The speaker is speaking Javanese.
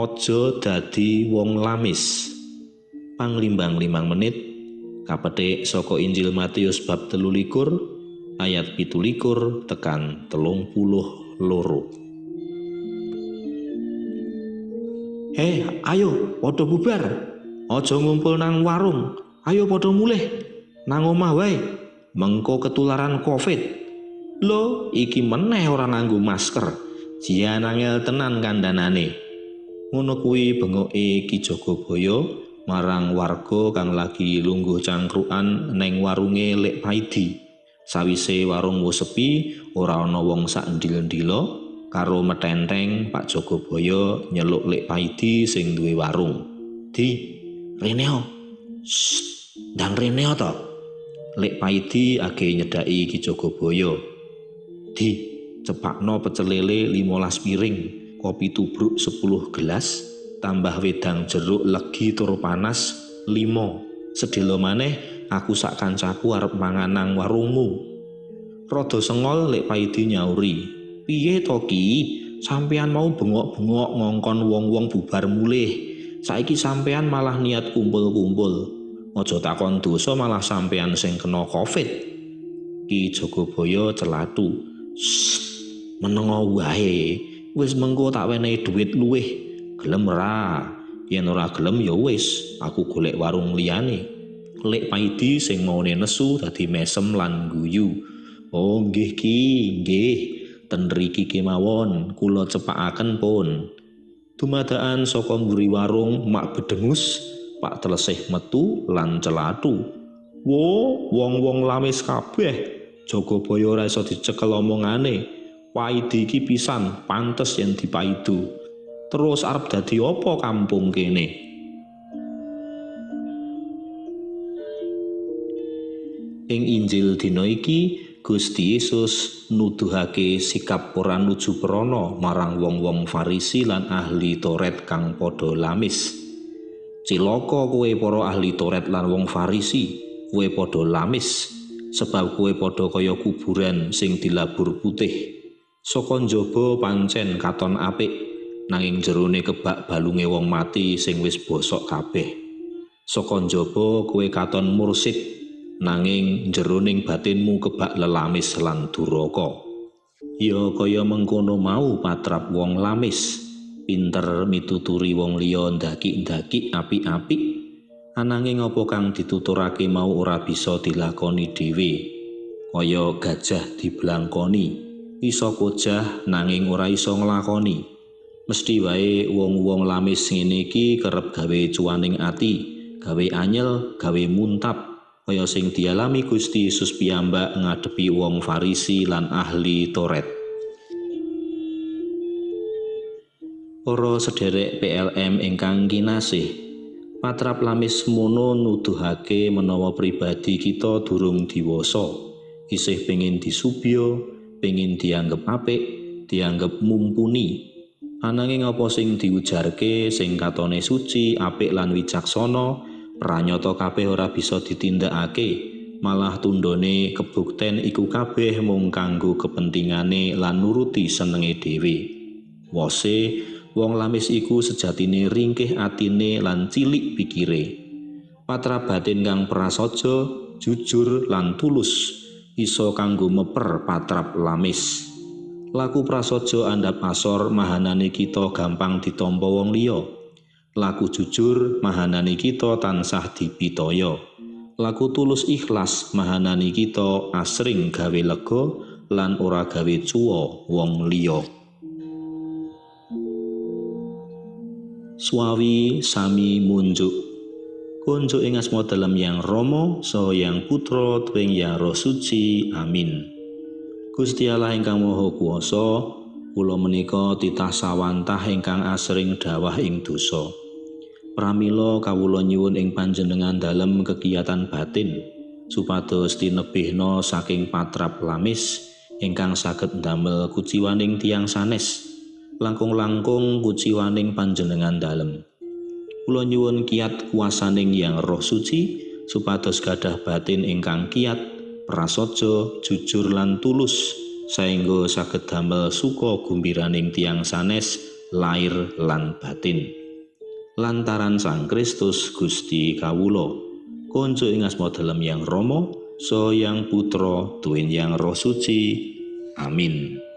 Aja dadi wong lamis. Panglimbang limang menit kapetik saka Injil Matius bab telulikur ayat pitulikur tekan telung puluh loro. Eh, ayo padha bubar. Aja ngumpul nang warung. Ayo padha mulih nang omah wae. Mengko ketularan Covid. Lo, iki meneh ora nganggo masker. Jian angel tenan kandhanane. Ngono kuwi bengoke Ki Jagabaya marang warga kang lagi lungguh cangkruan neng warunge Lek Paidi. Sawise warung wis sepi, ora ana wong sak ndil-ndilo karo metenteng Pak Jagabaya nyeluk Lek Paidi sing duwe warung. Di, rene o. Dan rene o to. Lek Paidi age nyedaki Ki Jagabaya. Di, cepakno pecel lele 15 piring. Kopi tubruk 10 gelas, tambah wedang jeruk legi tur panas 5. Sedelo maneh aku sak kancaku arep mangan nang warungmu. Rada sengol lek paidi nyauri. Piye to ki? Sampean mau bengok-bengok ngongkon wong-wong bubar mulih. Saiki sampean malah niat kumpul-kumpul. Aja takon dosa malah sampean sing kena Covid. Ki Jagabaya celatu. Menengo wae. Wis mengko tak wenehi dhuwit luwih gelem ora? Yen ora gelem ya wis aku golek warung liyane. Lek paidi sing maune nesu dadi mesem lan guyu. Oh nggih ki nggih. Ten riki kemawon kula cepakaken pun. Dumadaan saka mburi warung mak bedengus pak telesih metu lan celatu. Wo wong-wong lamis kabeh. Jogobaya ora iso dicekel omongane Paidi iki pisan pantes yen dipaidu. Terus arep dadi apa kampung kene? Ing Injil dina iki Gusti Yesus nuduhake sikap ora nuju prana marang wong-wong Farisi lan ahli Toret kang padha lamis. Cilaka kowe para ahli Toret lan wong Farisi, kowe padha lamis sebab kowe padha kaya kuburan sing dilabur putih. Saka njaba pancen katon apik nanging jerone kebak balunge wong mati sing wis bosok kabeh. Saka njaba kowe katon mursid nanging jeroning batinmu kebak lelamis lan duraka. Ya kaya mengkono mau patrap wong lamis, pinter mituturi wong liya ndaki-ndaki apik-apik. Ananging apa kang dituturake mau ora bisa dilakoni dhewe. Kaya gajah diblangkoni. Iso kojah nanging ora iso nglakoni. Mesti wae wong-wong lamis ngene iki kerep gawe cuaning ati, gawe anyel, gawe muntap kaya sing dialami Gusti Yesus piyambak ngadepi wong Farisi lan ahli Toret. Para sederek PLM ingkang kinasih, patrap lamis mono nuduhake menawa pribadi kita durung diwasa, isih pengin disubya, pengin dianggep apik, dianggep mumpuni. Ananging apa sing diujarke sing katone suci, apik lan wicaksana, pranyata kabeh ora bisa ditindakake. Malah tundone kebukten iku kabeh mung kanggo kepentingane lan nuruti senenge dhewe. Wose wong lamis iku sejatine ringkih atine lan cilik pikire. Patra batin kang prasaja, jujur lan tulus. Iso kanggo meper patrap lamis. Laku prasaja andhap asor mahanane kita gampang ditampa wong liya. Laku jujur mahanane kita tansah dipitaya. Laku tulus ikhlas mahanane kita asring gawe lega lan ora gawe cuwa wong liya. Suawi sami munjuk Kunjuk ing asma dalam yang Romo so yang Putra tuwing yang Roh Suci. Amin. Gusti Allah ingkang Maha Kuwasa kula menika titah sawantah ingkang asring dawah ing dosa. Pramila kawula nyuwun ing panjenengan dalem kegiatan batin supados tinebihna saking patrap lamis ingkang saged ndamel kuciwaning tiang sanes langkung-langkung kuciwaning panjenengan dalem kula nyuwun kiat kuasaning yang roh suci supados gadah batin ingkang kiat prasaja jujur lan tulus saengga saged damel suka gumbiraning tiang sanes lair lan batin. Lantaran Sang Kristus Gusti kawulo, konco ing asma dalem yang Romo, so yang Putra, tuwin yang Roh Suci. Amin.